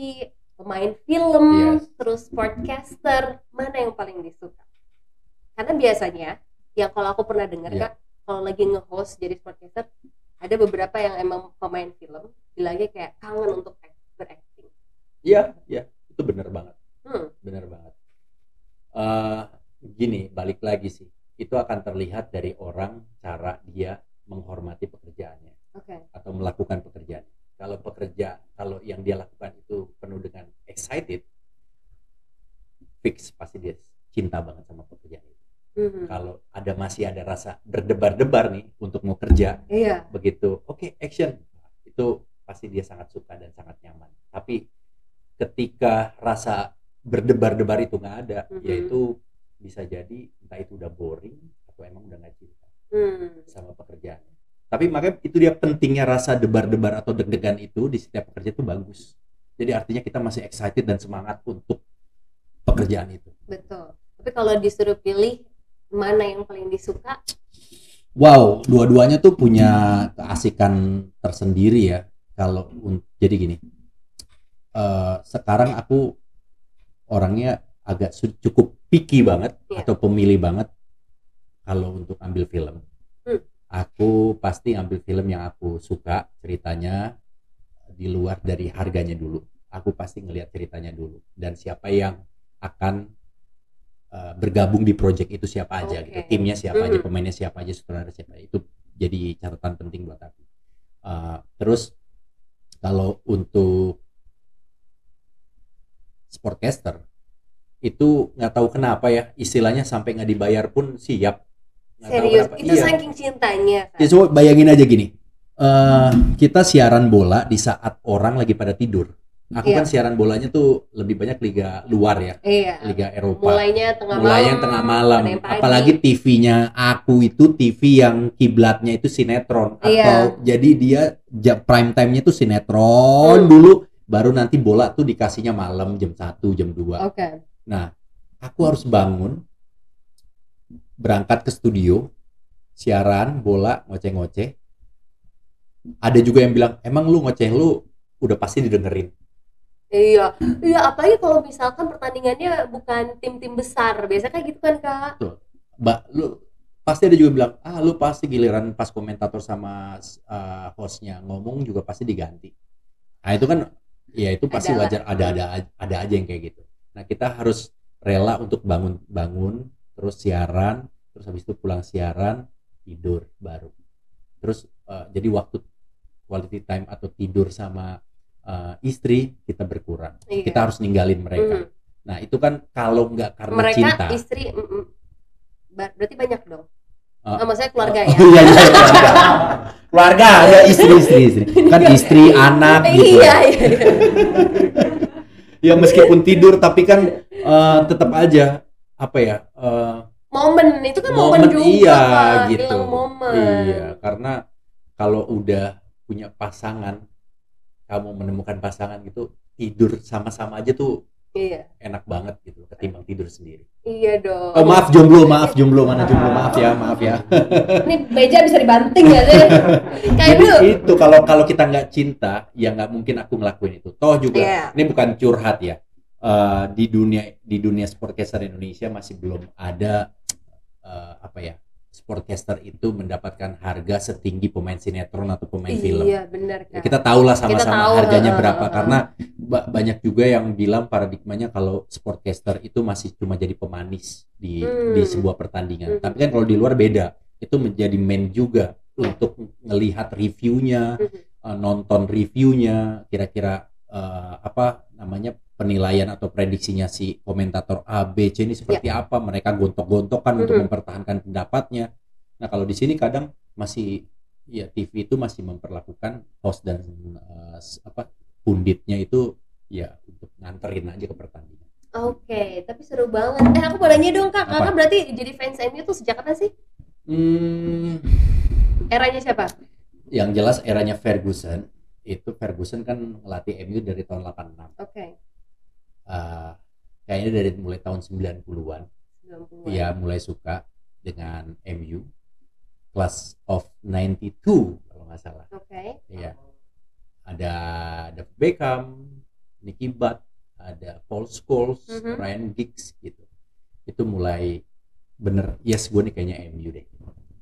pemain film, Yes. terus sportcaster. Mana yang paling disuka? Karena biasanya, yang kalau aku pernah dengar Iya. kak, kalau lagi nge-host jadi sportcaster, ada beberapa yang emang pemain film bilangnya kayak kangen untuk act- berakting. iya iya itu benar banget Hmm, benar banget Eh, gini balik lagi sih itu akan terlihat dari orang cara dia menghormati pekerjaannya oke. atau melakukan pekerjaan kalau pekerja kalau yang dia lakukan itu penuh dengan excited fix pasti dia cinta banget sama pekerjaan itu Mhm. kalau ada masih ada rasa berdebar-debar nih untuk mau kerja Iya, begitu oke action itu pasti dia sangat suka dan sangat nyaman tapi ketika rasa berdebar-debar itu nggak ada Mhm. yaitu bisa jadi entah itu udah boring atau emang udah nggak cinta Hmm. sama pekerjaannya tapi makanya itu dia pentingnya rasa debar-debar atau deg-degan itu di setiap pekerja itu bagus jadi artinya kita masih excited dan semangat untuk pekerjaan itu betul. Tapi kalau disuruh pilih mana yang paling disuka, Wow, dua-duanya tuh punya keasikan tersendiri ya. Kalau jadi gini, eh, sekarang aku orangnya agak cukup picky banget Iya. atau pemilih banget kalau untuk ambil film. Hmm. Aku pasti ambil film yang aku suka ceritanya di luar dari harganya dulu. Aku pasti ngelihat ceritanya dulu dan siapa yang akan eh, bergabung di project itu siapa aja Oke. gitu. Timnya siapa aja, Mhm. pemainnya siapa aja, sutradara siapa. Itu jadi catatan penting buat aku. Eh, terus kalau untuk sportcaster itu nggak tahu kenapa ya istilahnya sampai nggak dibayar pun siap. Tahu serius. Itu Iya. saking cintanya. Kan? Ya coba bayangin aja gini. eh kita siaran bola di saat orang lagi pada tidur. Aku Iya. kan siaran bolanya tuh lebih banyak liga luar ya, Iya. liga Eropa. Mulainya tengah Mulai malam. tengah malam. Apalagi TV-nya aku itu TV yang kiblatnya itu sinetron Iya. atau jadi dia prime time-nya tuh sinetron Hmm. dulu baru nanti bola tuh dikasihnya malam jam 1, jam 2. Oke. Nah, aku harus bangun, berangkat ke studio, siaran, bola, ngoceh-ngoceh. Ada juga yang bilang, emang lu ngoceh lu udah pasti didengerin. Iya. Iya, apalagi kalau misalkan pertandingannya bukan tim-tim besar. Biasanya kayak gitu kan, Kak? mbak lu pasti ada juga bilang ah lu pasti giliran pas komentator sama uh, hostnya ngomong juga pasti diganti nah itu kan ya itu pasti Ada lah. wajar ada ada ada aja yang kayak gitu nah kita harus rela untuk bangun bangun terus siaran terus habis itu pulang siaran tidur baru terus uh, jadi waktu quality time atau tidur sama uh, istri kita berkurang Iya. kita harus ninggalin mereka Mhm. nah itu kan kalau nggak karena mereka cinta istri mm, mm. Berarti banyak dong Ah. Ah, maksudnya keluarga Oh, ya iya, iya, keluarga. keluarga ada istri istri istri kan istri anak gitu iya iya iya. Ya meskipun tidur tapi kan eh, tetap aja apa ya eh, momen itu kan momen, momen juga iya Kak. gitu momen iya karena kalau udah punya pasangan kamu menemukan pasangan gitu tidur sama-sama aja tuh iya. enak banget gitu ketimbang tidur sendiri. Iya dong. Oh maaf jomblo maaf jomblo mana jomblo maaf ya maaf ya. Ini meja bisa dibanting ya sih? Kayak dulu. itu kalau kalau kita nggak cinta ya nggak mungkin aku ngelakuin itu. Toh juga Iya. ini bukan curhat ya. Eh, di dunia di dunia sportcaster Indonesia masih belum ada eh, apa ya sportcaster itu mendapatkan harga setinggi pemain sinetron atau pemain film iya benar kan kita tahu lah Kita sama-sama tahu, harganya heeh, berapa heeh. karena ba- banyak juga yang bilang paradigmanya kalau sportcaster itu masih cuma jadi pemanis di Hmm. di sebuah pertandingan Hmm. tapi kan kalau di luar beda itu menjadi main juga untuk melihat reviewnya Mhm. eh, nonton reviewnya kira-kira eh, apa namanya penilaian atau prediksinya si komentator A B C ini seperti apa mereka gontok-gontokan untuk Mhm. mempertahankan pendapatnya nah kalau di sini kadang masih ya TV itu masih memperlakukan host dan s- apa punditnya itu ya untuk nganterin aja ke pertandingan Oke, tapi seru banget. Eh, aku nanya dong, Kak. Apa? Kakak berarti jadi fans MU tuh sejak kapan sih? hmm, Eranya siapa? yang jelas eranya Ferguson itu Ferguson kan ngelatih MU dari tahun 86 Oke, Eh, kayaknya dari mulai tahun 90-an 90-an. ya mulai suka dengan MU class of 92 kalau nggak salah Oke. Iya. Ada David Beckham, Nicky Butt, ada Paul Scholes, Mhm. Ryan Giggs gitu. Itu mulai bener yes gue nih kayaknya MU deh.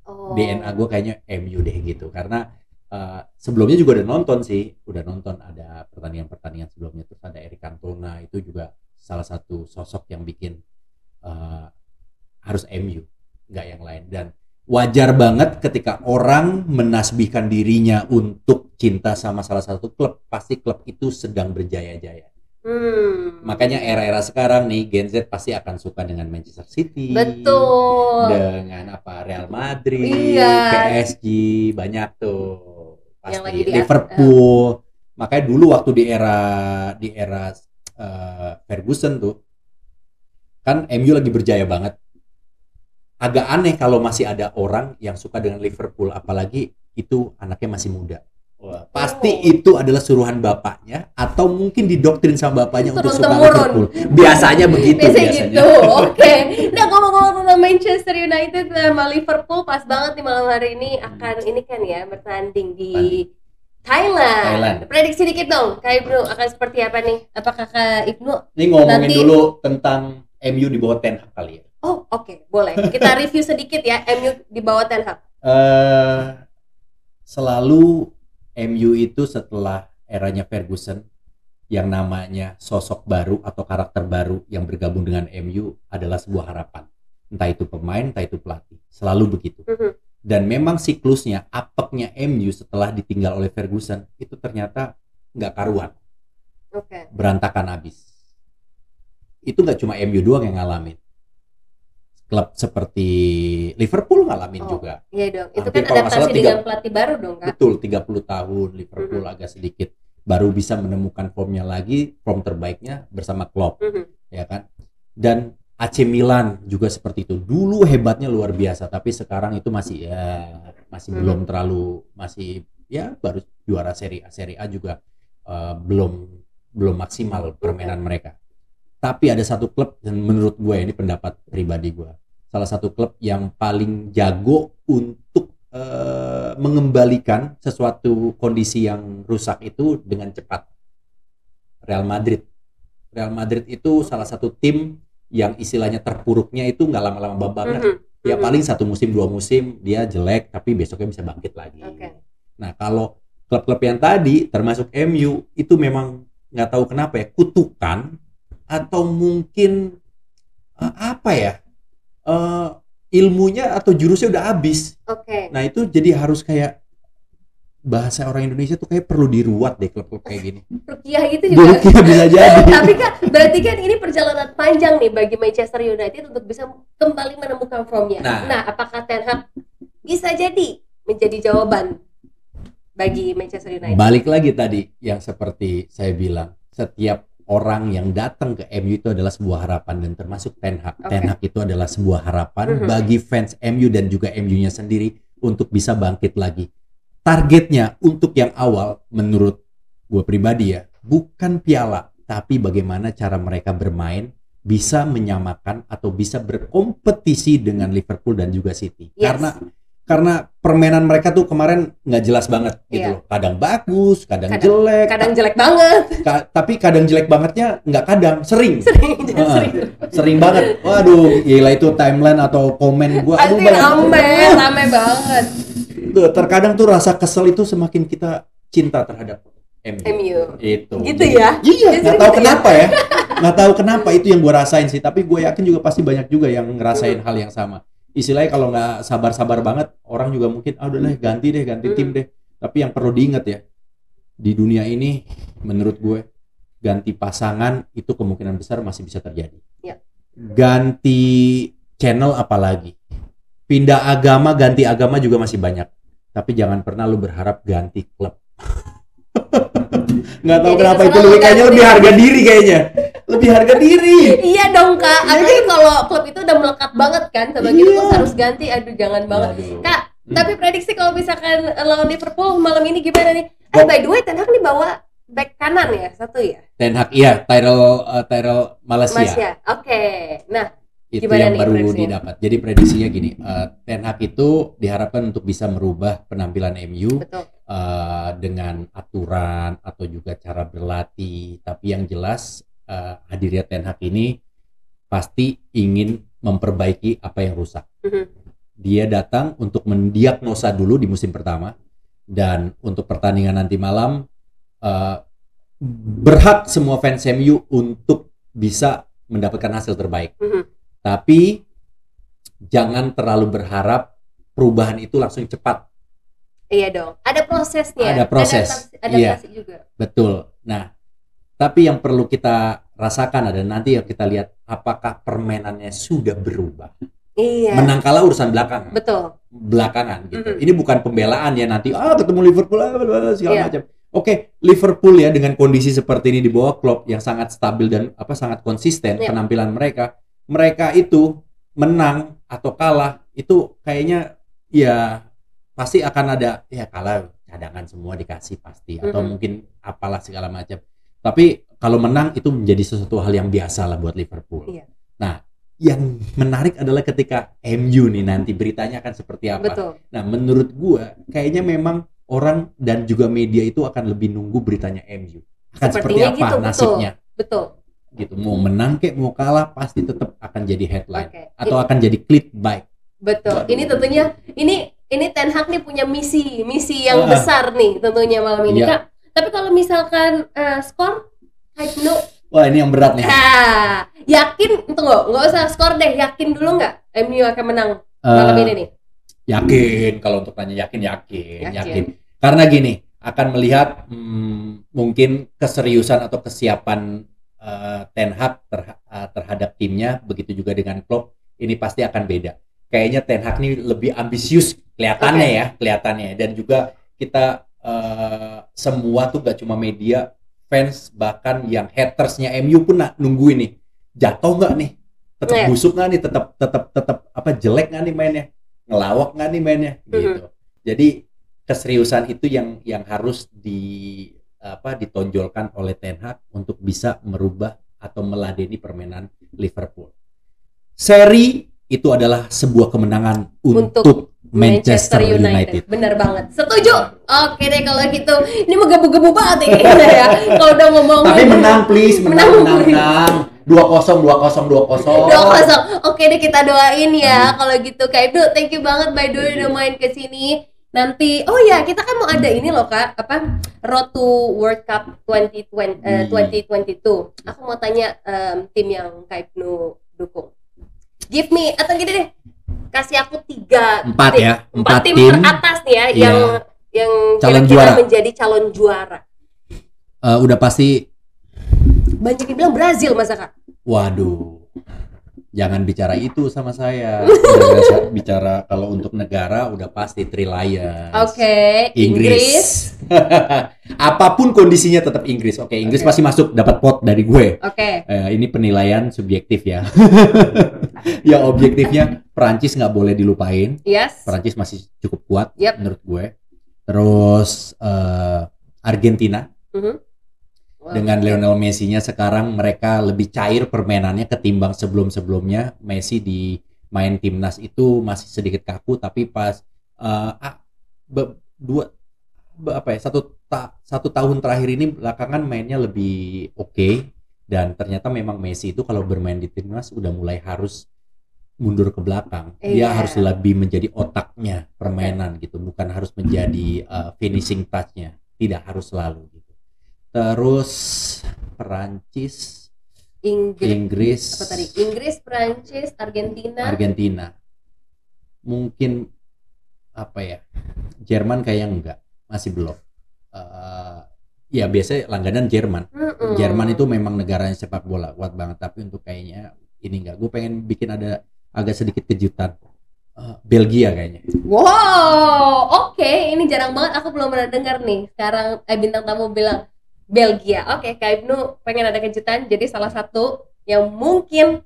Oh. DNA gue kayaknya MU deh gitu karena eh, sebelumnya juga udah nonton sih, udah nonton ada pertandingan-pertandingan sebelumnya. Terus ada Eric Cantona. Itu juga salah satu sosok yang bikin eh, harus MU nggak yang lain. Dan wajar banget ketika orang menasbihkan dirinya untuk cinta sama salah satu klub pasti klub itu sedang berjaya-jaya Hmm. makanya era-era sekarang nih Gen Z pasti akan suka dengan Manchester City Betul. dengan apa Real Madrid, Iya. PSG banyak tuh pasti Yang lagi di- Liverpool. Makanya dulu waktu di era di era eh, Ferguson tuh kan MU lagi berjaya banget. Agak aneh kalau masih ada orang yang suka dengan Liverpool apalagi itu anaknya masih muda. Wah, pasti Oh. itu adalah suruhan bapaknya atau mungkin didoktrin sama bapaknya untuk suka. Liverpool. Biasanya begitu Biasanya biasanya. gitu. Oke. Nah, ngomong-ngomong tentang Manchester United sama Liverpool pas banget nih malam hari ini akan ini kan ya bertanding di Thailand. Thailand. Prediksi dikit dong, Kak Ibnu akan seperti apa nih? Apakah Kak Ibnu? Ini ngomongin Nanti- dulu tentang MU di bawah Ten Hag kali ya. Oh, oke, boleh. Kita review sedikit ya MU di bawah Ten Hag. Eh, selalu MU itu setelah eranya Ferguson yang namanya sosok baru atau karakter baru yang bergabung dengan MU adalah sebuah harapan. Entah itu pemain, entah itu pelatih. Selalu begitu. Mhm. Dan memang siklusnya, apeknya MU setelah ditinggal oleh Ferguson itu ternyata nggak karuan. Oke. berantakan habis. Itu nggak cuma MU doang yang ngalamin. Klub seperti Liverpool ngalamin Oh, juga. Iya dong. Itu Hampir kan adaptasi salah dengan pelatih baru dong, Kak. Betul, 30 tahun Liverpool Mhm. agak sedikit baru bisa menemukan formnya lagi, form terbaiknya bersama Klopp, Mhm. ya kan? Dan AC Milan juga seperti itu. Dulu hebatnya luar biasa, tapi sekarang itu masih ya masih Mhm. belum terlalu masih ya baru juara Serie A. Serie A juga eh, belum belum maksimal permainan mereka. Tapi ada satu klub dan menurut gue ini pendapat pribadi gue, salah satu klub yang paling jago untuk eh, mengembalikan sesuatu kondisi yang rusak itu dengan cepat. Real Madrid. Real Madrid itu salah satu tim yang istilahnya terpuruknya itu nggak lama-lama banget Mhm. Ya Mhm. paling satu musim dua musim dia jelek tapi besoknya bisa bangkit lagi. Oke. Nah kalau klub-klub yang tadi termasuk MU itu memang nggak tahu kenapa ya kutukan atau mungkin eh, apa ya eh, ilmunya atau jurusnya udah habis. Oke. Nah itu jadi harus kayak bahasa orang Indonesia tuh kayak perlu diruat deh klub-klub kayak gini. Rukiah itu juga. kita bisa jadi. Tapi kan berarti kan ini perjalanan panjang nih bagi Manchester United untuk bisa kembali menemukan formnya. Nah. Nah, apakah Ten Hag bisa jadi menjadi jawaban bagi Manchester United? Balik lagi tadi yang seperti saya bilang, setiap orang yang datang ke MU itu adalah sebuah harapan dan termasuk Ten Hag. Oke. Ten Hag itu adalah sebuah harapan Mhm. bagi fans MU dan juga MU-nya sendiri untuk bisa bangkit lagi. Targetnya untuk yang awal menurut gue pribadi ya, bukan piala, tapi bagaimana cara mereka bermain bisa menyamakan atau bisa berkompetisi dengan Liverpool dan juga City. Yes. Karena karena permainan mereka tuh kemarin nggak jelas banget gitu Iya. loh. Kadang bagus, kadang, Kadang- jelek, Kadang jelek banget. ka- tapi kadang jelek bangetnya nggak kadang, sering. Sering, Heeh. sering. Sering banget. Waduh, gila itu timeline atau komen gua aduh banyak. rame, rame banget. Tuh, terkadang tuh rasa kesel itu semakin kita cinta terhadap MU. MU. Itu. Gitu ya? Iya, nggak tahu gitu kenapa ya. Nggak tahu kenapa itu yang gua rasain sih, tapi gue yakin juga pasti banyak juga yang ngerasain Hmm. hal yang sama. Istilahnya kalau nggak sabar-sabar banget, orang juga mungkin ah udah deh ganti deh, ganti Hmm. tim deh. Tapi yang perlu diingat ya, di dunia ini menurut gue ganti pasangan itu kemungkinan besar masih bisa terjadi. Ya. Ganti channel apalagi. Pindah agama, ganti agama juga masih banyak. Tapi jangan pernah lu berharap ganti klub. Nggak tahu Jadi kenapa itu lebih kayaknya lebih harga diri kayaknya. Lebih harga diri. Iya dong kak, apalagi kalau klub itu udah melekat banget kan sama gitu Iya. terus harus ganti, aduh jangan banget. Waduh. Kak, Hmm. tapi prediksi kalau misalkan lawan Liverpool malam ini gimana nih? Eh Oh. by the way, Ten Hag nih bawa back kanan ya, satu ya? Ten Hag iya, Tyrell uh, Tyrell Malaysia. Mas ya? Oke, nah itu Gimana yang nih baru prediksinya? didapat. Jadi prediksinya gini, uh, Ten Hag itu diharapkan untuk bisa merubah penampilan MU betul. Uh, dengan aturan atau juga cara berlatih. Tapi yang jelas uh, hadirnya Ten Hag ini pasti ingin memperbaiki apa yang rusak. Mhm. Dia datang untuk mendiagnosa dulu di musim pertama dan untuk pertandingan nanti malam uh, berhak semua fans MU untuk bisa mendapatkan hasil terbaik. Mhm. Tapi jangan terlalu berharap perubahan itu langsung cepat. Iya dong, ada prosesnya. Ada proses, adaptasi, adaptasi juga. Betul. Nah, tapi yang perlu kita rasakan ada nanti yang kita lihat apakah permainannya sudah berubah. Iya, Menang kalah urusan belakang. betul. Belakangan gitu. Mhm. Ini bukan pembelaan ya nanti ah ketemu Liverpool ah, segala Iya. macam. Oke, Liverpool ya dengan kondisi seperti ini di bawah klub yang sangat stabil dan apa sangat konsisten Iya. penampilan mereka, mereka itu menang atau kalah itu kayaknya ya pasti akan ada ya kalah cadangan semua dikasih pasti atau Mhm. mungkin apalah segala macam. Tapi kalau menang itu menjadi sesuatu hal yang biasa lah buat Liverpool. Iya. Nah, yang menarik adalah ketika MU nih nanti beritanya akan seperti apa. Betul. Nah, menurut gua kayaknya memang orang dan juga media itu akan lebih nunggu beritanya MU. Akan seperti apa gitu, betul. nasibnya Betul. gitu. Mau menang kek mau kalah pasti tetap akan jadi headline Oke. atau akan jadi clickbait. Betul. Ini tentunya ini ini Ten Hag nih punya misi, misi yang Ah. besar nih tentunya malam ini, Iya. Kak. Tapi kalau misalkan eh, skor type no Wah, ini yang berat nih. Ah, yakin tunggu, nggak usah skor deh, yakin dulu nggak MU akan menang malam Eh, ini nih? yakin kalau untuk tanya yakin yakin Yakin. yakin, karena gini akan melihat hmm, mungkin keseriusan atau kesiapan eh, Ten Hag terha- terhadap timnya begitu juga dengan Klopp ini pasti akan beda kayaknya Ten Hag ini lebih ambisius kelihatannya Oke. ya kelihatannya. Dan juga kita eh, semua tuh gak cuma media fans bahkan yang hatersnya MU pun na- nungguin nih. Jatuh nggak nih? Tetap Iya. busuk nggak nih? Tetap tetap tetap apa jelek nggak nih mainnya? Ngelawak nggak nih mainnya? Gitu. Jadi keseriusan itu yang yang harus di apa ditonjolkan oleh Ten Hag untuk bisa merubah atau meladeni permainan Liverpool. Seri itu adalah sebuah kemenangan Untuk untuk, Manchester United. Bener banget. Setuju. Oke deh kalau gitu. Ini mau gebu-gebu banget ya kayaknya ya. Kalau udah ngomong Tapi menang please, menang, Menang, menang. Dua kosong, dua kosong, dua kosong. Dua kosong. Oke deh kita doain ya kalau gitu Kak Ibnu. Thank you banget by the way udah main ke sini. Nanti oh ya kita kan mau ada ini loh Kak, apa? Road to World Cup 2020 eh, Hmm. 2022. Aku mau tanya em, tim yang Kak Ibnu dukung. Give me atau gini deh. Kasih aku tiga Empat tim. ya, Empat empat tim, tim. teratas nih ya Iya. yang yang Calon kira-kira juara. menjadi calon juara. Eh, udah pasti Banyak yang bilang Brazil masa Kak? Waduh, jangan bicara itu sama saya. Biasa bicara kalau untuk negara udah pasti Lions. Oke, Inggris. Apa pun kondisinya tetap Inggris. Oke, Inggris Oke. pasti masuk dapat pot dari gue. Oke. Eh, ini penilaian subjektif ya. ya objektifnya Perancis nggak boleh dilupain. Yes. Perancis masih cukup kuat Yap. menurut gue. Terus eh, Argentina Mhm. Wow. Dengan Lionel Messi-nya sekarang mereka lebih cair permainannya ketimbang sebelum-sebelumnya. Messi di main timnas itu masih sedikit kaku tapi pas eh, ah, be- dua be- apa ya satu ta- satu tahun terakhir ini belakangan mainnya lebih oke. Dan ternyata memang Messi itu kalau bermain di timnas udah mulai harus mundur ke belakang. Dia Iya. harus lebih menjadi otaknya permainan gitu bukan harus menjadi eh, finishing touch-nya. Tidak harus selalu terus Perancis Inggris. Inggris Apa tadi? Inggris, Prancis, Argentina. Argentina mungkin apa ya Jerman kayaknya enggak masih belum Eh, ya biasanya langganan Jerman Mm-mm. Jerman itu memang negaranya sepak bola kuat banget tapi untuk kayaknya ini enggak gue pengen bikin ada agak sedikit kejutan Eh, Belgia kayaknya Wow, oke, ini jarang banget aku belum pernah dengar nih. Sekarang eh, bintang tamu bilang Belgia. Oke, Kak Ibnu pengen ada kejutan. Jadi salah satu yang mungkin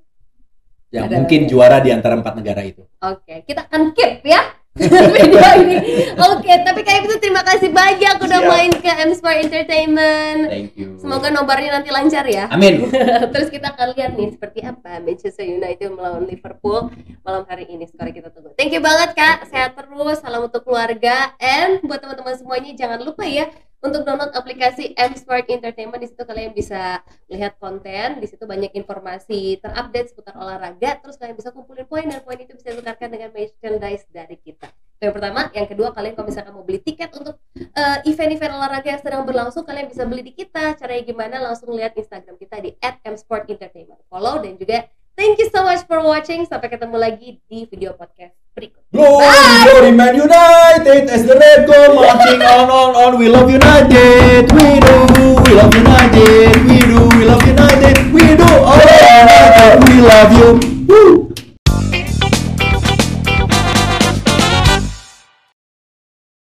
yang Ada- mungkin juara di antara empat negara itu oke, kita akan keep ya video ini. Oke, tapi Kak Ibnu terima kasih banyak udah Siap. main ke M Sport Entertainment. Thank you. Semoga nobarnya nanti lancar ya. Amin. Terus kita akan lihat nih seperti apa Manchester United melawan Liverpool malam hari ini. Sekarang kita tunggu. Thank you banget Kak. Sehat terus. Salam untuk keluarga. And buat teman-teman semuanya jangan lupa ya untuk download aplikasi M Sport Entertainment. Di situ kalian bisa lihat konten. Di situ banyak informasi terupdate seputar olahraga. Terus kalian bisa kumpulin poin dan poin itu bisa ditukarkan dengan merchandise dari kita. Itu yang pertama. Yang kedua kalian kalau misalkan mau beli tiket untuk eh, event-event olahraga yang sedang berlangsung kalian bisa beli di kita caranya gimana langsung lihat Instagram kita di @msportentertainment follow dan juga thank you so much for watching sampai ketemu lagi di video podcast berikut Glory, glory, Man United as the red go marching on, on, on. We love United, we do. We love United, we do. We love United, we do. Oh, United, we love you.